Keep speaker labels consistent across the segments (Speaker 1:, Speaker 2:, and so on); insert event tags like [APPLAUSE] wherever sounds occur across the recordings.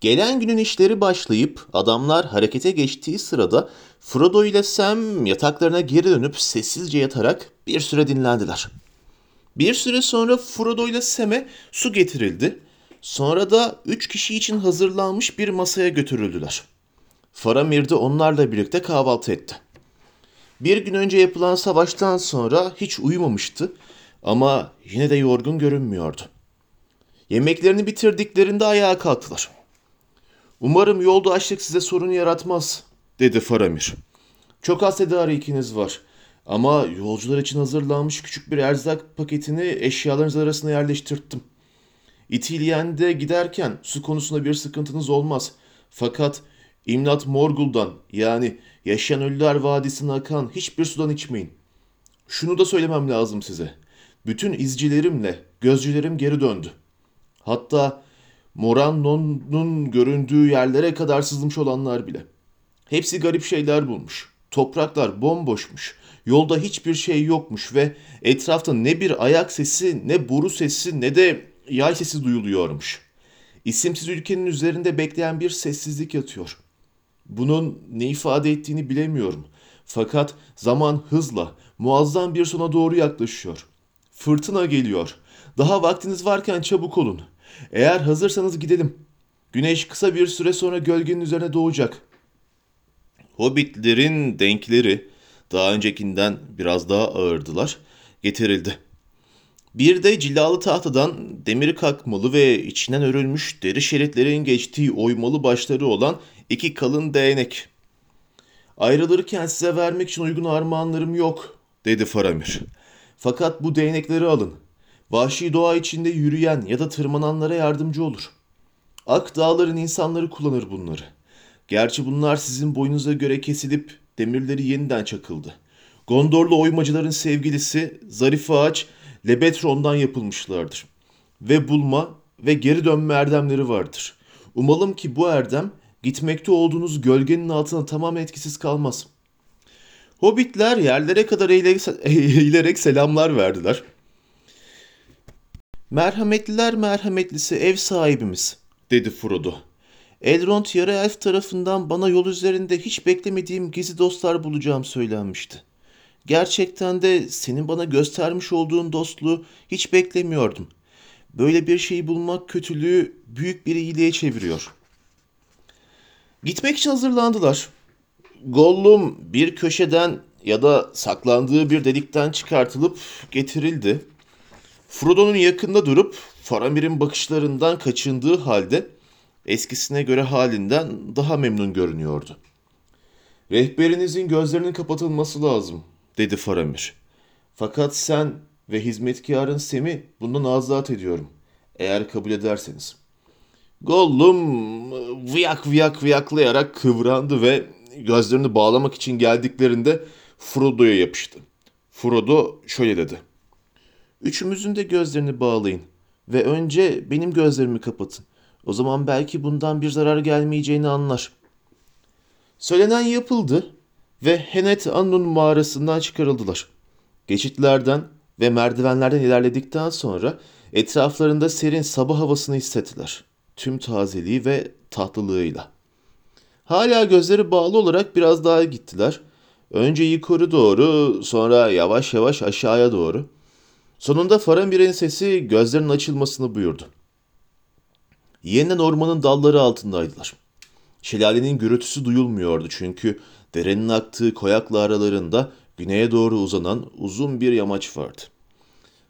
Speaker 1: Gelen günün işleri başlayıp adamlar harekete geçtiği sırada Frodo ile Sam yataklarına geri dönüp sessizce yatarak bir süre dinlendiler. Bir süre sonra Frodo ile Sam'e su getirildi. Sonra da üç kişi için hazırlanmış bir masaya götürüldüler. Faramir de onlarla birlikte kahvaltı etti. Bir gün önce yapılan savaştan sonra hiç uyumamıştı ama yine de yorgun görünmüyordu. Yemeklerini bitirdiklerinde ayağa kalktılar. Umarım yolda açlık size sorun yaratmaz, dedi Faramir. Çok az tedarikiniz var. Ama yolcular için hazırlanmış küçük bir erzak paketini eşyalarınız arasına yerleştirttim. İtilyen'de giderken su konusunda bir sıkıntınız olmaz. Fakat İmnat Morgul'dan yani Yaşayan Ölüler Vadisi'ne akan hiçbir sudan içmeyin. Şunu da söylemem lazım size. Bütün izcilerimle gözcülerim geri döndü. Hatta Moranno'nun göründüğü yerlere kadar sızmış olanlar bile. Hepsi garip şeyler bulmuş. Topraklar bomboşmuş. Yolda hiçbir şey yokmuş ve etrafta ne bir ayak sesi, ne boru sesi, ne de yay sesi duyuluyormuş. İsimsiz ülkenin üzerinde bekleyen bir sessizlik yatıyor. Bunun ne ifade ettiğini bilemiyorum. Fakat zaman hızla, muazzam bir sona doğru yaklaşıyor. Fırtına geliyor. Daha vaktiniz varken çabuk olun. Eğer hazırsanız gidelim. Güneş kısa bir süre sonra gölgenin üzerine doğacak. Hobbitlerin denkleri daha öncekinden biraz daha ağırdılar. Getirildi. Bir de cilalı tahtadan demir kakmalı ve içinden örülmüş deri şeritlerin geçtiği oymalı başları olan iki kalın değnek. Ayrılırken size vermek için uygun armağanlarım yok, dedi Faramir. Fakat bu değnekleri alın. Vahşi doğa içinde yürüyen ya da tırmananlara yardımcı olur. Ak dağların insanları kullanır bunları. Gerçi bunlar sizin boyunuza göre kesilip demirleri yeniden çakıldı. Gondorlu oymacıların sevgilisi zarif ağaç Lebetron'dan yapılmışlardır. Ve bulma ve geri dönme erdemleri vardır. Umalım ki bu erdem gitmekte olduğunuz gölgenin altına tamamen etkisiz kalmaz. Hobbitler yerlere kadar eğilerek [LAUGHS] selamlar verdiler. Merhametliler merhametlisi ev sahibimiz, dedi Frodo. Elrond yarı elf tarafından bana yol üzerinde hiç beklemediğim gizli dostlar bulacağım söylenmişti. Gerçekten de senin bana göstermiş olduğun dostluğu hiç beklemiyordum. Böyle bir şeyi bulmak kötülüğü büyük bir iyiliğe çeviriyor. Gitmek için hazırlandılar. Gollum bir köşeden ya da saklandığı bir delikten çıkartılıp getirildi. Frodo'nun yakında durup Faramir'in bakışlarından kaçındığı halde eskisine göre halinden daha memnun görünüyordu. Rehberinizin gözlerinin kapatılması lazım, dedi Faramir. Fakat sen ve hizmetkarın Sem'i bundan azat ediyorum. Eğer kabul ederseniz. Gollum vıyak vıyak vıyaklayarak kıvrandı ve gözlerini bağlamak için geldiklerinde Frodo'ya yapıştı. Frodo şöyle dedi. Üçümüzün de gözlerini bağlayın ve önce benim gözlerimi kapatın. O zaman belki bundan bir zarar gelmeyeceğini anlar. Söylenen yapıldı ve Henet Annun mağarasından çıkarıldılar. Geçitlerden ve merdivenlerden ilerledikten sonra etraflarında serin sabah havasını hissettiler. Tüm tazeliği ve tatlılığıyla. Hala gözleri bağlı olarak biraz daha gittiler. Önce yukarı doğru, sonra yavaş yavaş aşağıya doğru. Sonunda Faramir'in sesi gözlerinin açılmasını buyurdu. Yeniden ormanın dalları altındaydılar. Şelalenin gürültüsü duyulmuyordu çünkü derenin aktığı koyakla aralarında güneye doğru uzanan uzun bir yamaç vardı.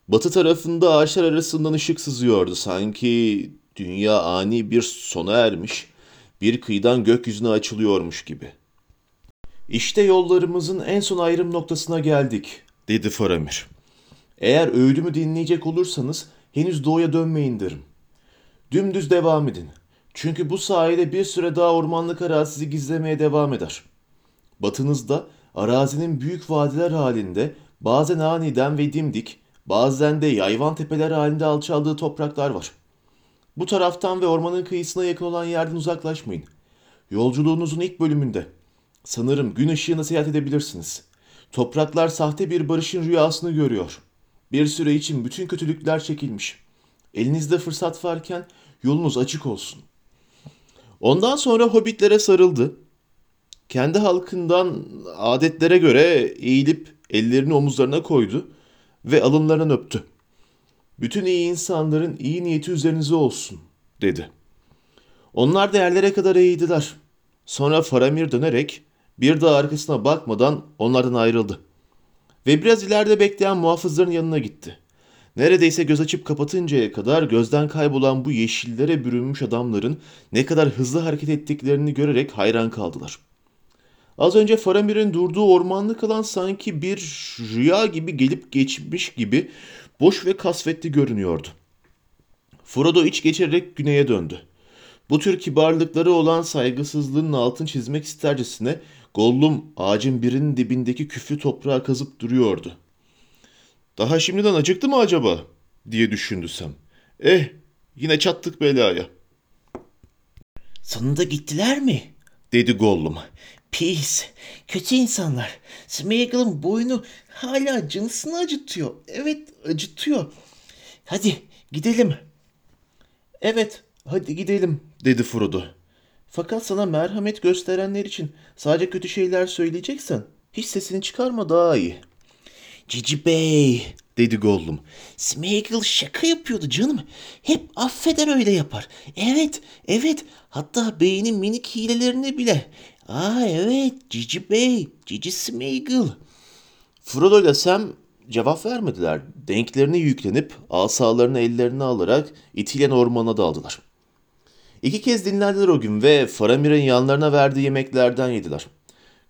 Speaker 1: Batı tarafında ağaçlar arasından ışık sızıyordu. Sanki dünya ani bir sona ermiş, bir kıyıdan gökyüzüne açılıyormuş gibi. İşte yollarımızın en son ayrım noktasına geldik, dedi Faramir. Eğer öğüdümü dinleyecek olursanız henüz doğuya dönmeyin derim. Dümdüz devam edin. Çünkü bu sayede bir süre daha ormanlık arazisi gizlemeye devam eder. Batınızda arazinin büyük vadiler halinde bazen aniden ve dimdik, bazen de yayvan tepeler halinde alçaldığı topraklar var. Bu taraftan ve ormanın kıyısına yakın olan yerden uzaklaşmayın. Yolculuğunuzun ilk bölümünde sanırım gün ışığına seyahat edebilirsiniz. Topraklar sahte bir barışın rüyasını görüyor. Bir süre için bütün kötülükler çekilmiş. Elinizde fırsat varken yolunuz açık olsun. Ondan sonra hobbitlere sarıldı. Kendi halkından adetlere göre eğilip ellerini omuzlarına koydu ve alınlarından öptü. Bütün iyi insanların iyi niyeti üzerinize olsun, dedi. Onlar da yerlere kadar eğildiler. Sonra Faramir dönerek bir daha arkasına bakmadan onlardan ayrıldı. Ve biraz ileride bekleyen muhafızların yanına gitti. Neredeyse göz açıp kapatıncaya kadar gözden kaybolan bu yeşillere bürünmüş adamların ne kadar hızlı hareket ettiklerini görerek hayran kaldılar. Az önce Faramir'in durduğu ormanlık alan sanki bir rüya gibi gelip geçmiş gibi boş ve kasvetli görünüyordu. Frodo iç geçirerek güneye döndü. Bu tür kibarlıkları olan saygısızlığın altını çizmek istercesine Gollum ağacın birinin dibindeki küflü toprağa kazıp duruyordu. Daha şimdiden acıktı mı acaba? diye düşündü Sam. Eh, yine çattık belaya.
Speaker 2: Sonunda gittiler mi?
Speaker 1: dedi Gollum.
Speaker 2: Pis, kötü insanlar. Smeagol'un boynu hala canısını acıtıyor. Evet, acıtıyor. Hadi gidelim.
Speaker 1: Evet, hadi gidelim, dedi Frodo. Fakat sana merhamet gösterenler için sadece kötü şeyler söyleyeceksen hiç sesini çıkarma daha iyi.
Speaker 2: Cici Bey,
Speaker 1: dedi Gollum.
Speaker 2: Smeagol şaka yapıyordu canım. Hep affeder öyle yapar. Evet, evet. Hatta beynin minik hilelerini bile. Aa evet, Cici Bey, Cici Smeagol.
Speaker 1: Frodo ile Sam cevap vermediler. Denklerine yüklenip asalarını ellerine alarak itilen ormana daldılar. İki kez dinlendiler o gün ve Faramir'in yanlarına verdiği yemeklerden yediler.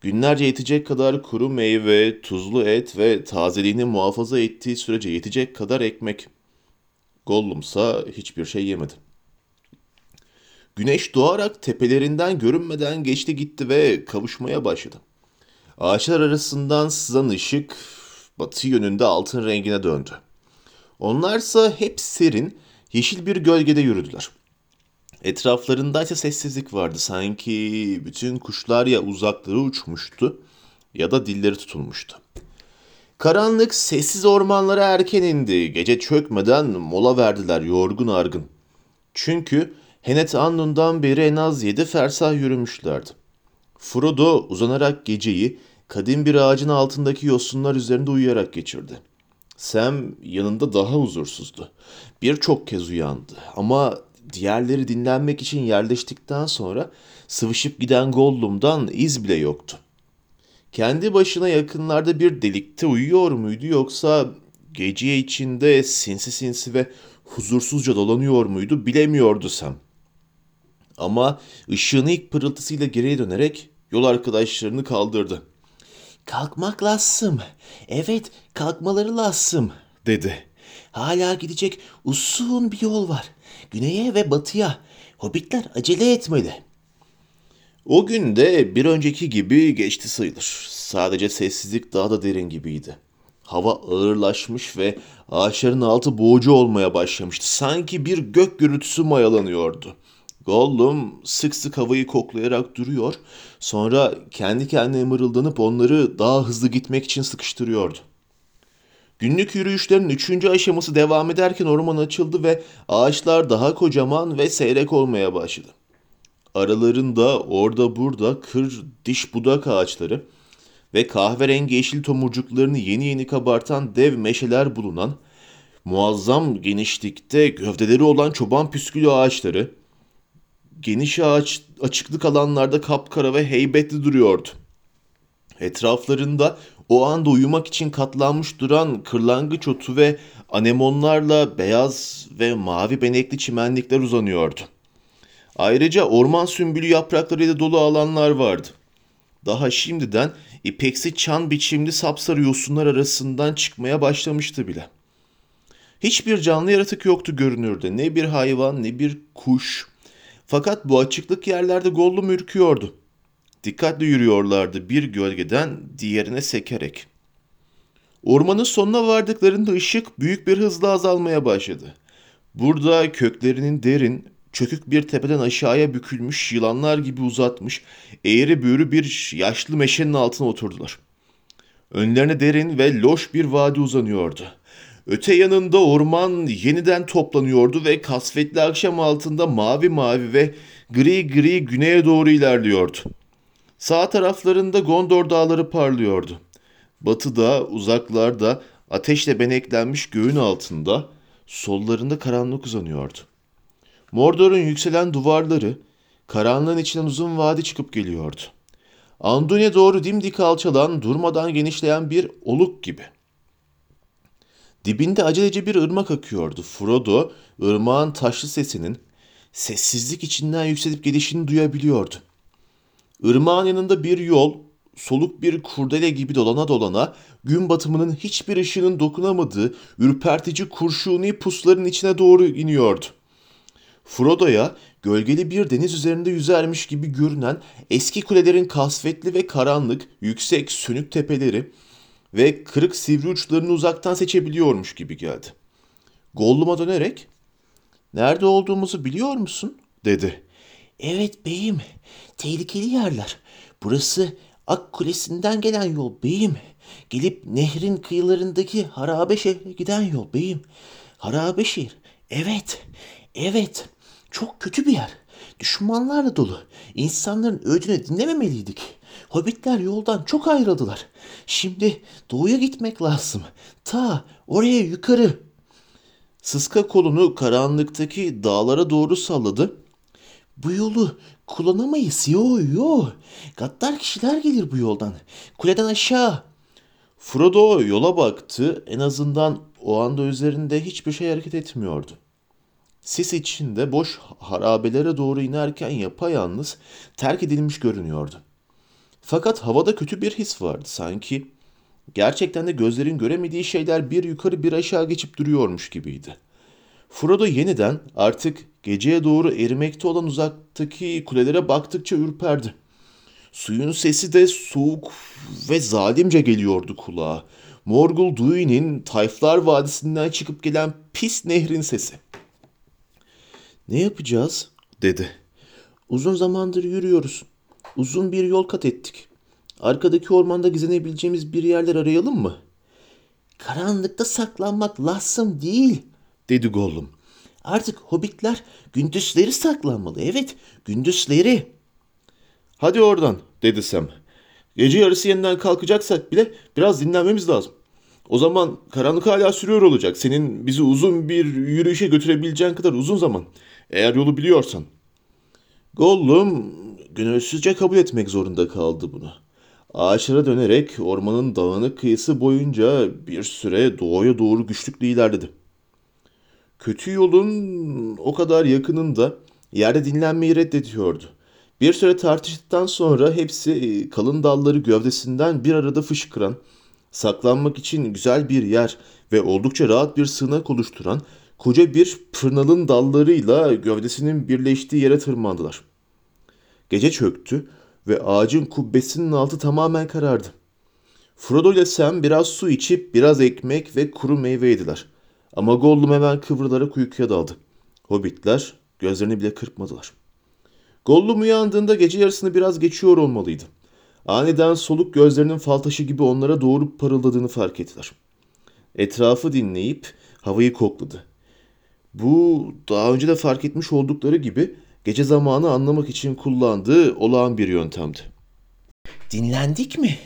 Speaker 1: Günlerce yetecek kadar kuru meyve, tuzlu et ve tazeliğini muhafaza ettiği sürece yetecek kadar ekmek. Gollumsa hiçbir şey yemedi. Güneş doğarak tepelerinden görünmeden geçti gitti ve kavuşmaya başladı. Ağaçlar arasından sızan ışık batı yönünde altın rengine döndü. Onlarsa hep serin, yeşil bir gölgede yürüdüler. Etraflarında ise sessizlik vardı. Sanki bütün kuşlar ya uzaklara uçmuştu ya da dilleri tutulmuştu. Karanlık sessiz ormanlara erken indi. Gece çökmeden mola verdiler yorgun argın. Çünkü Henet Annun'dan beri en az yedi fersah yürümüşlerdi. Frodo uzanarak geceyi kadim bir ağacın altındaki yosunlar üzerinde uyuyarak geçirdi. Sam yanında daha huzursuzdu. Birçok kez uyandı ama diğerleri dinlenmek için yerleştikten sonra sıvışıp giden Gollum'dan iz bile yoktu. Kendi başına yakınlarda bir delikte uyuyor muydu yoksa gece içinde sinsi sinsi ve huzursuzca dolanıyor muydu bilemiyordu Sam. Ama ışığını ilk pırıltısıyla geriye dönerek yol arkadaşlarını kaldırdı.
Speaker 2: Kalkmak lazım. Evet, kalkmaları lazım,
Speaker 1: dedi.
Speaker 2: Hala gidecek uzun bir yol var. Güneye ve batıya. Hobbitler acele etmeli.
Speaker 1: O gün de bir önceki gibi geçti sayılır. Sadece sessizlik daha da derin gibiydi. Hava ağırlaşmış ve ağaçların altı boğucu olmaya başlamıştı. Sanki bir gök gürültüsü mayalanıyordu. Gollum sık sık havayı koklayarak duruyor, sonra kendi kendine mırıldanıp onları daha hızlı gitmek için sıkıştırıyordu. Günlük yürüyüşlerin üçüncü aşaması devam ederken orman açıldı ve ağaçlar daha kocaman ve seyrek olmaya başladı. Aralarında orada burada kır diş budak ağaçları ve kahverengi yeşil tomurcuklarını yeni yeni kabartan dev meşeler bulunan, muazzam genişlikte gövdeleri olan çoban püskülü ağaçları, geniş ağaç açıklık alanlarda kapkara ve heybetli duruyordu. Etraflarında o anda uyumak için katlanmış duran kırlangıç otu ve anemonlarla beyaz ve mavi benekli çimenlikler uzanıyordu. Ayrıca orman sümbülü yapraklarıyla dolu alanlar vardı. Daha şimdiden ipeksi çan biçimli sapsarı yosunlar arasından çıkmaya başlamıştı bile. Hiçbir canlı yaratık yoktu görünürde. Ne bir hayvan ne bir kuş. Fakat bu açıklık yerlerde Gollum ürküyordu. Dikkatli yürüyorlardı bir gölgeden diğerine sekerek. Ormanın sonuna vardıklarında ışık büyük bir hızla azalmaya başladı. Burada köklerinin derin, çökük bir tepeden aşağıya bükülmüş yılanlar gibi uzatmış, eğri büğrü bir yaşlı meşenin altına oturdular. Önlerine derin ve loş bir vadi uzanıyordu. Öte yanında orman yeniden toplanıyordu ve kasvetli akşam altında mavi mavi ve gri gri güneye doğru ilerliyordu. Sağ taraflarında Gondor dağları parlıyordu. Batıda, uzaklarda, ateşle beneklenmiş göğün altında, sollarında karanlık uzanıyordu. Mordor'un yükselen duvarları, karanlığın içinden uzun vadi çıkıp geliyordu. Anduin'e doğru dimdik alçalan, durmadan genişleyen bir oluk gibi. Dibinde acelece bir ırmak akıyordu. Frodo, ırmağın taşlı sesinin sessizlik içinden yükselip gelişini duyabiliyordu. Irmağın yanında bir yol, soluk bir kurdele gibi dolana dolana, gün batımının hiçbir ışığının dokunamadığı ürpertici kurşuni pusların içine doğru iniyordu. Frodo'ya gölgeli bir deniz üzerinde yüzermiş gibi görünen eski kulelerin kasvetli ve karanlık, yüksek, sönük tepeleri ve kırık sivri uçlarını uzaktan seçebiliyormuş gibi geldi. Gollum'a dönerek, ''Nerede olduğumuzu biliyor musun?'' dedi.
Speaker 2: Evet beyim. Tehlikeli yerler. Burası Ak Kulesi'nden gelen yol beyim. Gelip nehrin kıyılarındaki harabe şehre giden yol beyim. Harabe şehir. Evet. Evet. Çok kötü bir yer. Düşmanlarla dolu. İnsanların öğüdünü dinlememeliydik. Hobbitler yoldan çok ayrıldılar. Şimdi doğuya gitmek lazım. Ta oraya yukarı.
Speaker 1: Sıska kolunu karanlıktaki dağlara doğru salladı.
Speaker 2: Bu yolu kullanamayız. Yo yo. Gaddar kişiler gelir bu yoldan. Kuleden aşağı.
Speaker 1: Frodo yola baktı. En azından o anda üzerinde hiçbir şey hareket etmiyordu. Sis içinde boş harabelere doğru inerken yapayalnız terk edilmiş görünüyordu. Fakat havada kötü bir his vardı. Sanki gerçekten de gözlerin göremediği şeyler bir yukarı bir aşağı geçip duruyormuş gibiydi. Frodo yeniden artık geceye doğru erimekte olan uzaktaki kulelere baktıkça ürperdi. Suyun sesi de soğuk ve zalimce geliyordu kulağa. Morgul Duyu'nun Tayflar Vadisi'nden çıkıp gelen pis nehrin sesi. Ne yapacağız? dedi. Uzun zamandır yürüyoruz. Uzun bir yol kat ettik. Arkadaki ormanda gizlenebileceğimiz bir yerler arayalım mı?
Speaker 2: Karanlıkta saklanmak lazım değil.
Speaker 1: Dedi Gollum.
Speaker 2: Artık hobbitler gündüzleri saklanmalı. Evet, gündüzleri.
Speaker 1: Hadi oradan dedi Sam. Gece yarısı yeniden kalkacaksak bile biraz dinlenmemiz lazım. O zaman karanlık hala sürüyor olacak. Senin bizi uzun bir yürüyüşe götürebileceğin kadar uzun zaman. Eğer yolu biliyorsan. Gollum gönülsüzce kabul etmek zorunda kaldı bunu. Ağaçlara dönerek ormanın dağınık kıyısı boyunca bir süre doğuya doğru güçlükle ilerledi. Kötü yolun o kadar yakınında yerde dinlenmeyi reddediyordu. Bir süre tartıştıktan sonra hepsi e, kalın dalları gövdesinden bir arada fışkıran, saklanmak için güzel bir yer ve oldukça rahat bir sığınak oluşturan koca bir pırnalın dallarıyla gövdesinin birleştiği yere tırmandılar. Gece çöktü ve ağacın kubbesinin altı tamamen karardı. Frodo ile Sam biraz su içip biraz ekmek ve kuru meyve yediler. Ama Gollum hemen kıvrılarak uykuya daldı. Hobbitler gözlerini bile kırpmadılar. Gollum uyandığında gece yarısını biraz geçiyor olmalıydı. Aniden soluk gözlerinin fal taşı gibi onlara doğru parıldadığını fark ettiler. Etrafı dinleyip havayı kokladı. Bu daha önce de fark etmiş oldukları gibi gece zamanı anlamak için kullandığı olağan bir yöntemdi.
Speaker 2: Dinlendik mi?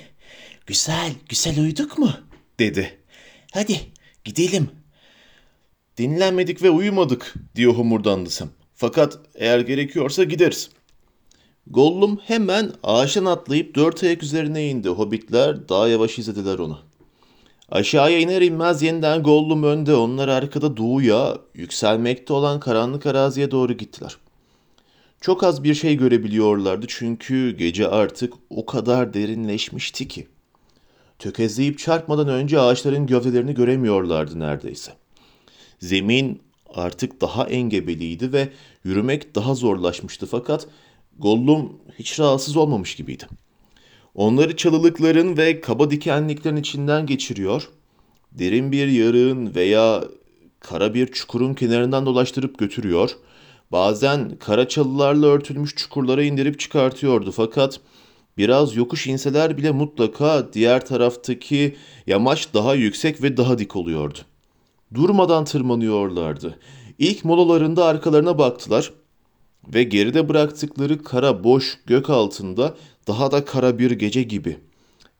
Speaker 2: Güzel, güzel uyuduk mu?
Speaker 1: Dedi.
Speaker 2: Hadi gidelim.
Speaker 1: Dinlenmedik ve uyumadık diyor homurdandı Sam. Fakat eğer gerekiyorsa gideriz. Gollum hemen ağaçtan atlayıp dört ayak üzerine indi. Hobbitler daha yavaş izlediler onu. Aşağıya iner inmez yeniden Gollum önde, onlar arkada doğuya, yükselmekte olan karanlık araziye doğru gittiler. Çok az bir şey görebiliyorlardı çünkü gece artık o kadar derinleşmişti ki. Tökezleyip çarpmadan önce ağaçların gövdelerini göremiyorlardı neredeyse. Zemin artık daha engebeliydi ve yürümek daha zorlaşmıştı fakat Gollum hiç rahatsız olmamış gibiydi. Onları çalılıkların ve kaba dikenliklerin içinden geçiriyor, derin bir yarığın veya kara bir çukurun kenarından dolaştırıp götürüyor, bazen kara çalılarla örtülmüş çukurlara indirip çıkartıyordu fakat biraz yokuş inseler bile mutlaka diğer taraftaki yamaç daha yüksek ve daha dik oluyordu. Durmadan tırmanıyorlardı. İlk molalarında arkalarına baktılar ve geride bıraktıkları kara boş gök altında daha da kara bir gece gibi,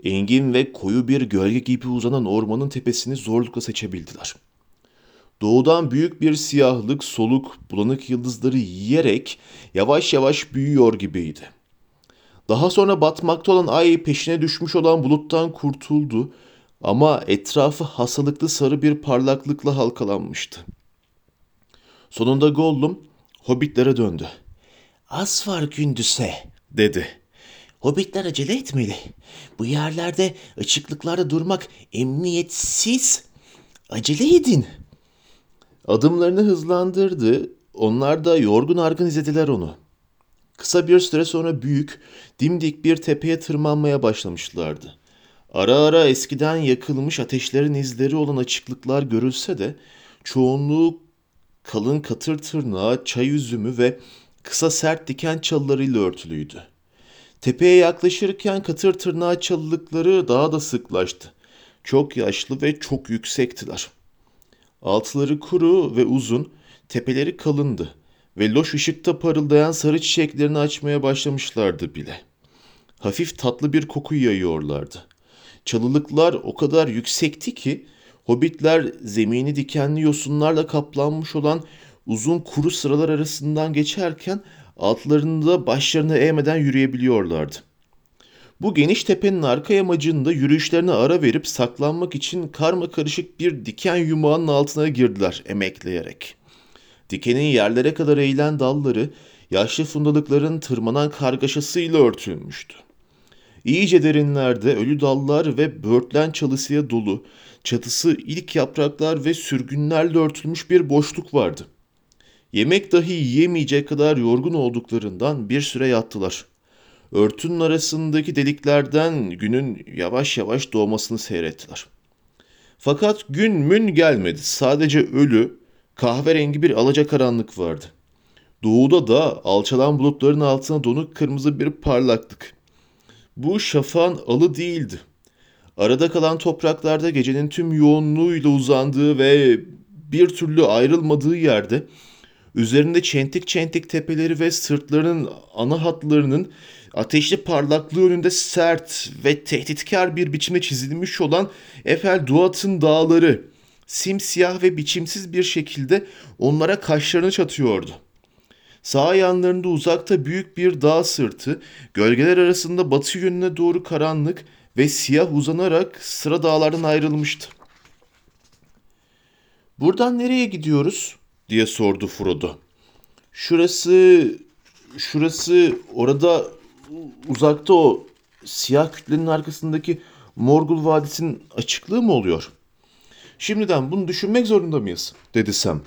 Speaker 1: engin ve koyu bir gölge gibi uzanan ormanın tepesini zorlukla seçebildiler. Doğudan büyük bir siyahlık, soluk, bulanık yıldızları yiyerek yavaş yavaş büyüyor gibiydi. Daha sonra batmakta olan ay peşine düşmüş olan buluttan kurtuldu ama etrafı hastalıklı sarı bir parlaklıkla halkalanmıştı. Sonunda Gollum hobbitlere döndü.
Speaker 2: Az var gündüze.
Speaker 1: Dedi.
Speaker 2: Hobbitler acele etmeli. Bu yerlerde açıklıklarda durmak emniyetsiz. Acele edin.
Speaker 1: Adımlarını hızlandırdı. Onlar da yorgun argın izlediler onu. Kısa bir süre sonra büyük, dimdik bir tepeye tırmanmaya başlamışlardı. Ara ara eskiden yakılmış ateşlerin izleri olan açıklıklar görülse de çoğunluğu kalın katır tırnağı, çay üzümü ve kısa sert diken çalılarıyla örtülüydü. Tepeye yaklaşırken katır tırnağı çalılıkları daha da sıklaştı. Çok yaşlı ve çok yüksektiler. Altları kuru ve uzun, tepeleri kalındı ve loş ışıkta parıldayan sarı çiçeklerini açmaya başlamışlardı bile. Hafif tatlı bir koku yayıyorlardı. Çalılıklar o kadar yüksekti ki hobbitler zemini dikenli yosunlarla kaplanmış olan uzun kuru sıralar arasından geçerken altlarında başlarını eğmeden yürüyebiliyorlardı. Bu geniş tepenin arka yamacında yürüyüşlerine ara verip saklanmak için karma karışık bir diken yumağının altına girdiler emekleyerek. Dikenin yerlere kadar eğilen dalları yaşlı fundalıkların tırmanan kargaşasıyla örtülmüştü. İyice derinlerde ölü dallar ve böğürtlen çalısıya dolu, çatısı ilk yapraklar ve sürgünlerle örtülmüş bir boşluk vardı. Yemek dahi yiyemeyecek kadar yorgun olduklarından bir süre yattılar. Örtünün arasındaki deliklerden günün yavaş yavaş doğmasını seyrettiler. Fakat gün mün gelmedi. Sadece ölü, kahverengi bir alacakaranlık vardı. Doğuda da alçalan bulutların altına donuk kırmızı bir parlaklık. Bu şafağın alı değildi. Arada kalan topraklarda gecenin tüm yoğunluğuyla uzandığı ve bir türlü ayrılmadığı yerde üzerinde çentik çentik tepeleri ve sırtlarının ana hatlarının ateşli parlaklığı önünde sert ve tehditkar bir biçimde çizilmiş olan Efel Duat'ın dağları simsiyah ve biçimsiz bir şekilde onlara kaşlarını çatıyordu. Sağ yanlarında uzakta büyük bir dağ sırtı, gölgeler arasında batı yönüne doğru karanlık ve siyah uzanarak sıra dağlardan ayrılmıştı. Buradan nereye gidiyoruz? diye sordu Frodo. Şurası, şurası orada uzakta o siyah kütlenin arkasındaki Morgul Vadisi'nin açıklığı mı oluyor? Şimdiden bunu düşünmek zorunda mıyız? dedi Sam.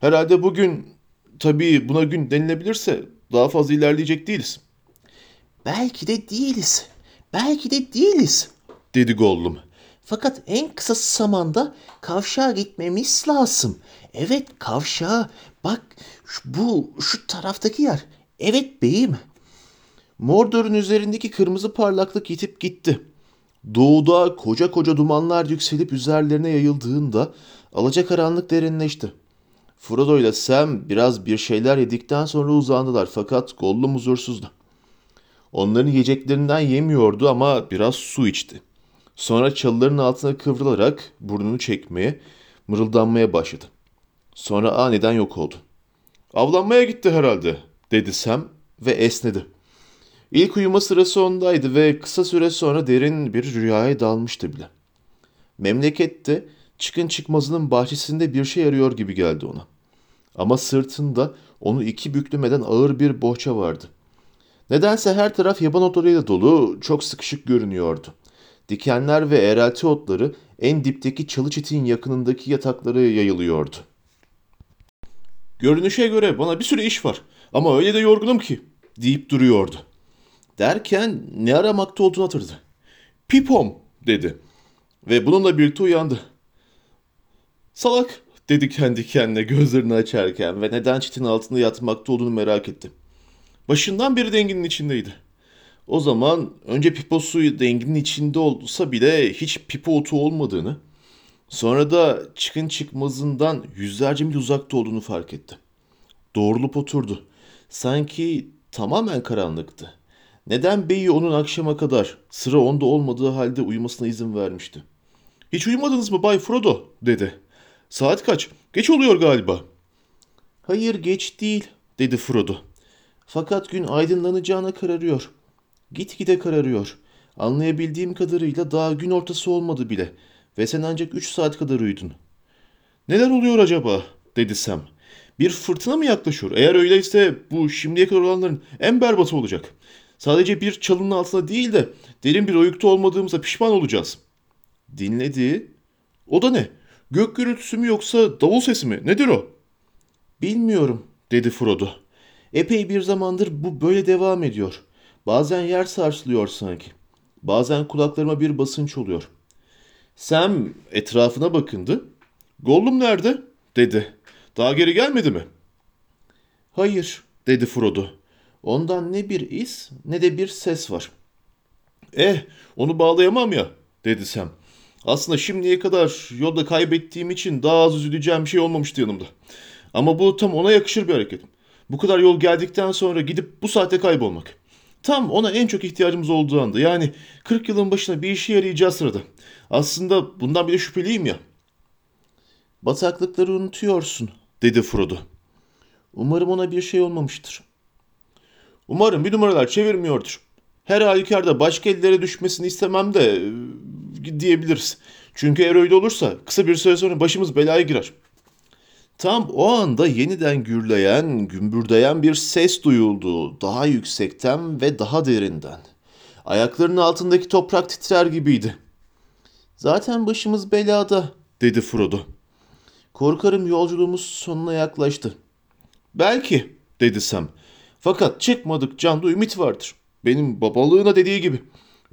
Speaker 1: Herhalde bugün tabii buna gün denilebilirse daha fazla ilerleyecek değiliz.
Speaker 2: Belki de değiliz. Belki de değiliz.
Speaker 1: Dedi Gollum.
Speaker 2: Fakat en kısa zamanda kavşağa gitmemiz lazım. Evet kavşağa. Bak şu- bu şu taraftaki yer. Evet beyim.
Speaker 1: Mordor'un üzerindeki kırmızı parlaklık yitip gitti. Doğuda koca koca dumanlar yükselip üzerlerine yayıldığında alacakaranlık derinleşti. Frodo ile Sam biraz bir şeyler yedikten sonra uzandılar fakat Gollum huzursuzdu. Onların yiyeceklerinden yemiyordu ama biraz su içti. Sonra çalıların altına kıvrılarak burnunu çekmeye, mırıldanmaya başladı. Sonra aniden yok oldu. Avlanmaya gitti herhalde, dedi Sam ve esnedi. İlk uyuma sırası ondaydı ve kısa süre sonra derin bir rüyaya dalmıştı bile. Memlekette çıkın çıkmazının bahçesinde bir şey arıyor gibi geldi ona. Ama sırtında onu iki büklümeden ağır bir bohça vardı. Nedense her taraf yaban otlarıyla dolu, çok sıkışık görünüyordu. Dikenler ve eğrelti otları en dipteki çalı çitin yakınındaki yataklara yayılıyordu. Görünüşe göre bana bir sürü iş var ama öyle de yorgunum ki deyip duruyordu. Derken ne aramakta olduğunu hatırladı. Pipom dedi ve bununla birlikte uyandı. Salak dedi kendi kendine gözlerini açarken ve neden çitin altında yatmakta olduğunu merak etti. Başından beri denginin içindeydi. O zaman önce piposu denginin içinde olsa bile hiç pipo otu olmadığını, Sonra da çıkın çıkmazından yüzlerce mil uzakta olduğunu fark etti. Doğrulup oturdu. Sanki tamamen karanlıktı. Neden beyi onun akşama kadar sıra onda olmadığı halde uyumasına izin vermişti? Hiç uyumadınız mı Bay Frodo? dedi. Saat kaç? Geç oluyor galiba. Hayır geç değil dedi Frodo. Fakat gün aydınlanacağına kararıyor. Gitgide kararıyor. Anlayabildiğim kadarıyla daha gün ortası olmadı bile. Ve sen ancak üç saat kadar uyudun. Neler oluyor acaba? dedi Sam. Bir fırtına mı yaklaşıyor? Eğer öyleyse bu şimdiye kadar olanların en berbatı olacak. Sadece bir çalının altında değil de derin bir oyukta olmadığımıza pişman olacağız. Dinledi. O da ne? Gök gürültüsü mü yoksa davul sesi mi? Nedir o? Bilmiyorum dedi Frodo. Epey bir zamandır bu böyle devam ediyor. Bazen yer sarsılıyor sanki. Bazen kulaklarıma bir basınç oluyor. Sam etrafına bakındı. Gollum nerede? dedi. Daha geri gelmedi mi? Hayır dedi Frodo. Ondan ne bir iz ne de bir ses var. Eh onu bağlayamam ya dedi Sam. Aslında şimdiye kadar yolda kaybettiğim için daha az üzüleceğim bir şey olmamıştı yanımda. Ama bu tam ona yakışır bir hareket. Bu kadar yol geldikten sonra gidip bu saatte kaybolmak. Tam ona en çok ihtiyacımız olduğu anda. Yani 40 yılın başına bir işe yarayacağı sırada. Aslında bundan bile şüpheliyim ya. Bataklıkları unutuyorsun, dedi Frodo. Umarım ona bir şey olmamıştır. Umarım bir numaralar çevirmiyordur. Her halükarda başka ellere düşmesini istemem de diyebiliriz. Çünkü eğer öyle olursa kısa bir süre sonra başımız belaya girer. Tam o anda yeniden gürleyen, gümbürdeyen bir ses duyuldu. Daha yüksekten ve daha derinden. Ayaklarının altındaki toprak titrer gibiydi. Zaten başımız belada, dedi Frodo. Korkarım yolculuğumuz sonuna yaklaştı. Belki, dedi Sam. Fakat çıkmadık canda ümit vardır. Benim babalığına dediği gibi.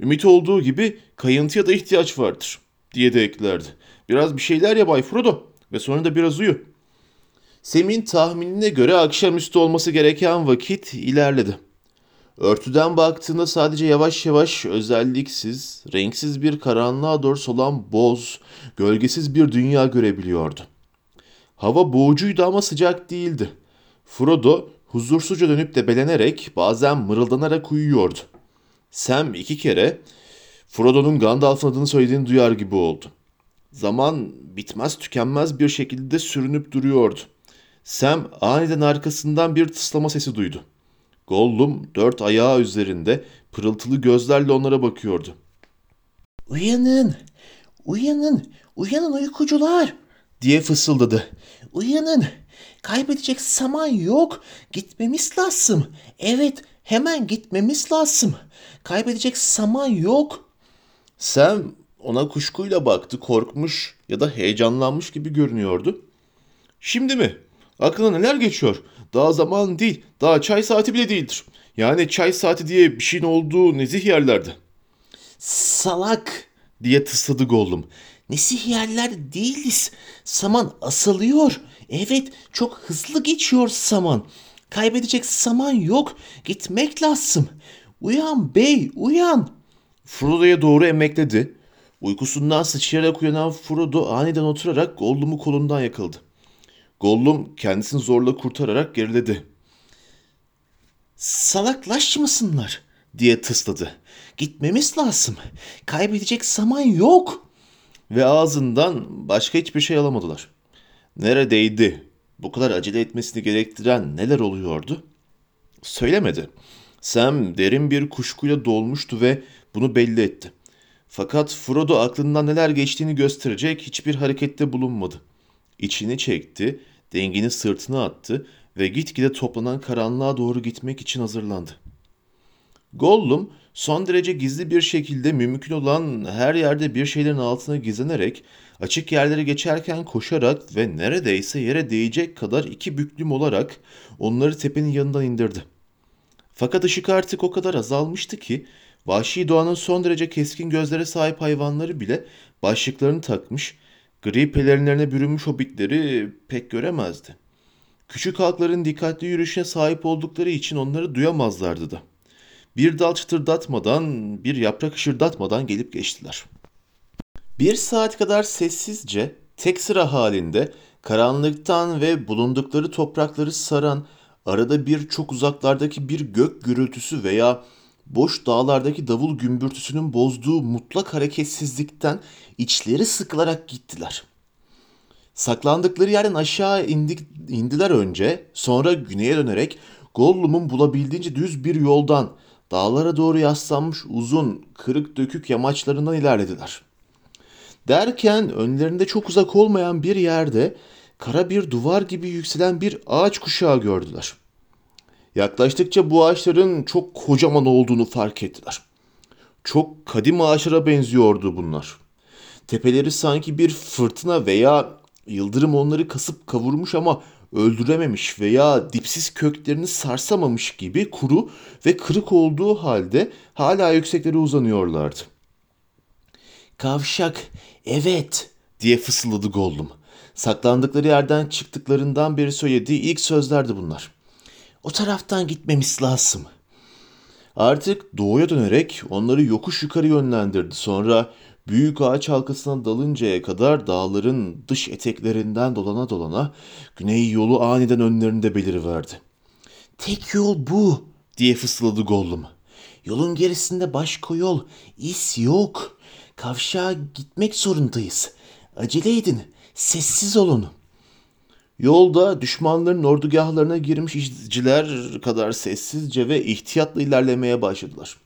Speaker 1: Ümit olduğu gibi kayıntıya da ihtiyaç vardır, diye de eklerdi. Biraz bir şeyler ya Bay Frodo ve sonra da biraz uyu. Sem'in tahminine göre akşamüstü olması gereken vakit ilerledi. Örtüden baktığında sadece yavaş yavaş özelliksiz, renksiz bir karanlığa doğru solan boz, gölgesiz bir dünya görebiliyordu. Hava boğucuydu ama sıcak değildi. Frodo huzursuzca dönüp debelenerek bazen mırıldanarak uyuyordu. Sam iki kere Frodo'nun Gandalf'ın adını söylediğini duyar gibi oldu. Zaman bitmez tükenmez bir şekilde sürünüp duruyordu. Sam aniden arkasından bir tıslama sesi duydu. Gollum dört ayağı üzerinde pırıltılı gözlerle onlara bakıyordu.
Speaker 2: Uyanın, uyanın, uyanın uykucular
Speaker 1: Diye fısıldadı.
Speaker 2: Uyanın. Kaybedecek zaman yok. Gitmemiz lazım. Evet, hemen gitmemiz lazım. Kaybedecek zaman yok.
Speaker 1: Sam ona kuşkuyla baktı, korkmuş ya da heyecanlanmış gibi görünüyordu. Şimdi mi? Aklına neler geçiyor? Daha zaman değil, daha çay saati bile değildir. Yani çay saati diye bir şeyin olduğu nezih yerlerde.
Speaker 2: Salak.
Speaker 1: Diye tısladı Gollum.
Speaker 2: Nesih yerler değiliz. Saman asılıyor. Evet, çok hızlı geçiyor saman. Kaybedecek zaman yok. Gitmek lazım. Uyan bey, uyan.
Speaker 1: Frodo'ya doğru emekledi. Uykusundan sıçrayarak uyanan Frodo aniden oturarak Gollum'u kolundan yakaladı. Gollum kendisini zorla kurtararak geriledi.
Speaker 2: Salaklaşmasınlar diye tısladı. Gitmemiz lazım. Kaybedecek zaman yok.
Speaker 1: Ve ağzından başka hiçbir şey alamadılar. Neredeydi? Bu kadar acele etmesini gerektiren neler oluyordu? Söylemedi. Sam derin bir kuşkuyla dolmuştu ve bunu belli etti. Fakat Frodo aklından neler geçtiğini gösterecek hiçbir harekette bulunmadı. İçini çekti, dengini sırtına attı ve gitgide toplanan karanlığa doğru gitmek için hazırlandı. Gollum son derece gizli bir şekilde mümkün olan her yerde bir şeylerin altına gizlenerek açık yerleri geçerken koşarak ve neredeyse yere değecek kadar iki büklüm olarak onları tepenin yanından indirdi. Fakat ışık artık o kadar azalmıştı ki vahşi doğanın son derece keskin gözlere sahip hayvanları bile başlıklarını takmış, gri pelerinlerine bürünmüş hobbitleri pek göremezdi. Küçük halkların dikkatli yürüyüşüne sahip oldukları için onları duyamazlardı da. Bir dal çıtırdatmadan, bir yaprak ışırdatmadan gelip geçtiler. Bir saat kadar sessizce, tek sıra halinde, karanlıktan ve bulundukları toprakları saran, arada bir çok uzaklardaki bir gök gürültüsü veya boş dağlardaki davul gümbürtüsünün bozduğu mutlak hareketsizlikten içleri sıkılarak gittiler. Saklandıkları yerden aşağı indik, indiler önce, sonra güneye dönerek Gollum'un bulabildiğince düz bir yoldan dağlara doğru yaslanmış uzun, kırık dökük yamaçlarından ilerlediler. Derken önlerinde çok uzak olmayan bir yerde kara bir duvar gibi yükselen bir ağaç kuşağı gördüler. Yaklaştıkça bu ağaçların çok kocaman olduğunu fark ettiler. Çok kadim ağaçlara benziyordu bunlar. Tepeleri sanki bir fırtına veya yıldırım onları kasıp kavurmuş ama öldürememiş veya dipsiz köklerini sarsamamış gibi kuru ve kırık olduğu halde hala yükseklere uzanıyorlardı.
Speaker 2: Kavşak, evet.
Speaker 1: diye fısıldadı Gollum. Saklandıkları yerden çıktıklarından beri söylediği ilk sözlerdi bunlar.
Speaker 2: O taraftan gitmemiz lazım.
Speaker 1: Artık doğuya dönerek onları yokuş yukarı yönlendirdi. Sonra büyük ağaç halkasına dalıncaya kadar dağların dış eteklerinden dolana dolana güney yolu aniden önlerinde beliriverdi.
Speaker 2: Tek yol bu.
Speaker 1: Diye fısıldadı Gollum.
Speaker 2: Yolun gerisinde başka yol, iz yok. Kavşağa gitmek zorundayız. Acele edin, sessiz olun.
Speaker 1: Yolda düşmanların ordugahlarına girmiş izciler kadar sessizce ve ihtiyatla ilerlemeye başladılar.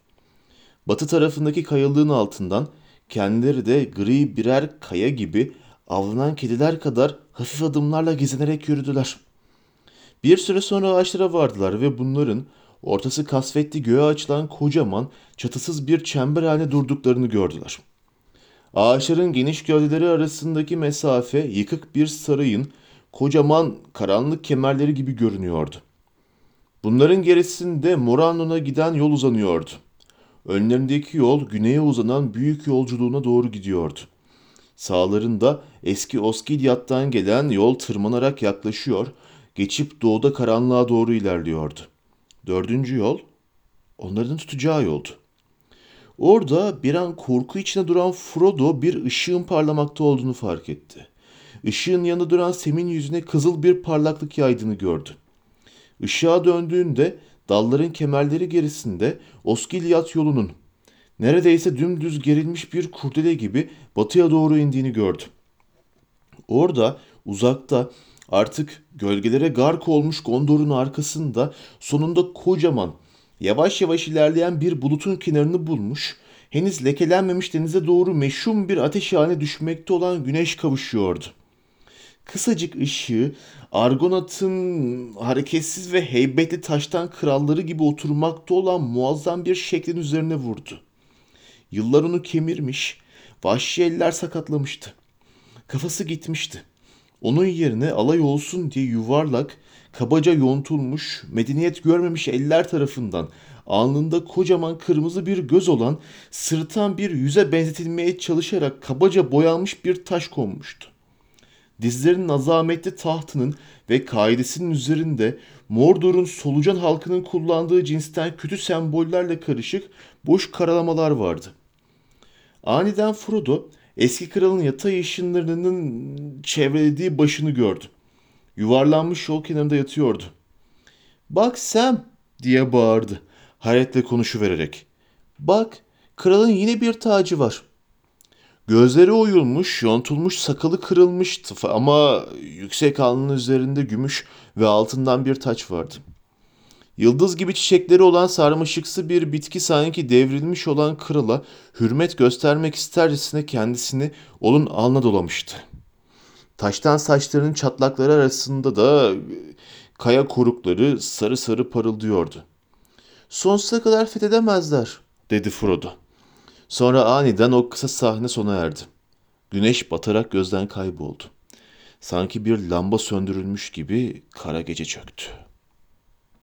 Speaker 1: Batı tarafındaki kayalığın altından kendileri de gri birer kaya gibi avlanan kediler kadar hafif adımlarla gezinerek yürüdüler. Bir süre sonra ağaçlara vardılar ve bunların ortası kasvetli göğe açılan kocaman, çatısız bir çember haline durduklarını gördüler. Ağaçların geniş gövdeleri arasındaki mesafe yıkık bir sarayın kocaman karanlık kemerleri gibi görünüyordu. Bunların gerisinde Moranon'a giden yol uzanıyordu. Önlerindeki yol güneye uzanan büyük yolculuğuna doğru gidiyordu. Sağlarında eski Oskidyat'tan gelen yol tırmanarak yaklaşıyor, geçip doğuda karanlığa doğru ilerliyordu. Dördüncü yol onların tutacağı yoldu. Orada bir an korku içinde duran Frodo bir ışığın parlamakta olduğunu fark etti. Işığın yanında duran Sem'in yüzüne kızıl bir parlaklık yaydığını gördü. Işığa döndüğünde dalların kemerleri gerisinde Oskilyat yolunun neredeyse dümdüz gerilmiş bir kurdele gibi batıya doğru indiğini gördü. Orada uzakta artık gölgelere gark olmuş Gondor'un arkasında sonunda kocaman yavaş yavaş ilerleyen bir bulutun kenarını bulmuş, henüz lekelenmemiş denize doğru meşhum bir ateş haline düşmekte olan güneş kavuşuyordu. Kısacık ışığı Argonat'ın hareketsiz ve heybetli taştan kralları gibi oturmakta olan muazzam bir şeklin üzerine vurdu. Yıllar onu kemirmiş, vahşi eller sakatlamıştı. Kafası gitmişti. Onun yerine alay olsun diye yuvarlak, kabaca yontulmuş, medeniyet görmemiş eller tarafından alnında kocaman kırmızı bir göz olan sırıtan bir yüze benzetilmeye çalışarak kabaca boyanmış bir taş konmuştu. Dizlerinin azametli tahtının ve kaidesinin üzerinde Mordor'un solucan halkının kullandığı cinsten kötü sembollerle karışık boş karalamalar vardı. Aniden Frodo eski kralın yatay ışınlarının çevrelediği başını gördü. Yuvarlanmış yol kenarında yatıyordu. Bak Sam diye bağırdı hayretle konuşuvererek. Bak kralın yine bir tacı var. Gözleri oyulmuş, yontulmuş, sakalı kırılmış ama yüksek alnının üzerinde gümüş ve altından bir taç vardı. Yıldız gibi çiçekleri olan sarmaşıksı bir bitki sanki devrilmiş olan krala hürmet göstermek istercesine kendisini onun alnına dolamıştı. Taştan saçlarının çatlakları arasında da kaya korukları sarı sarı parıldıyordu. Sonsuza kadar fethedemezler, dedi Frodo. Sonra aniden o kısa sahne sona erdi. Güneş batarak gözden kayboldu. Sanki bir lamba söndürülmüş gibi kara gece çöktü.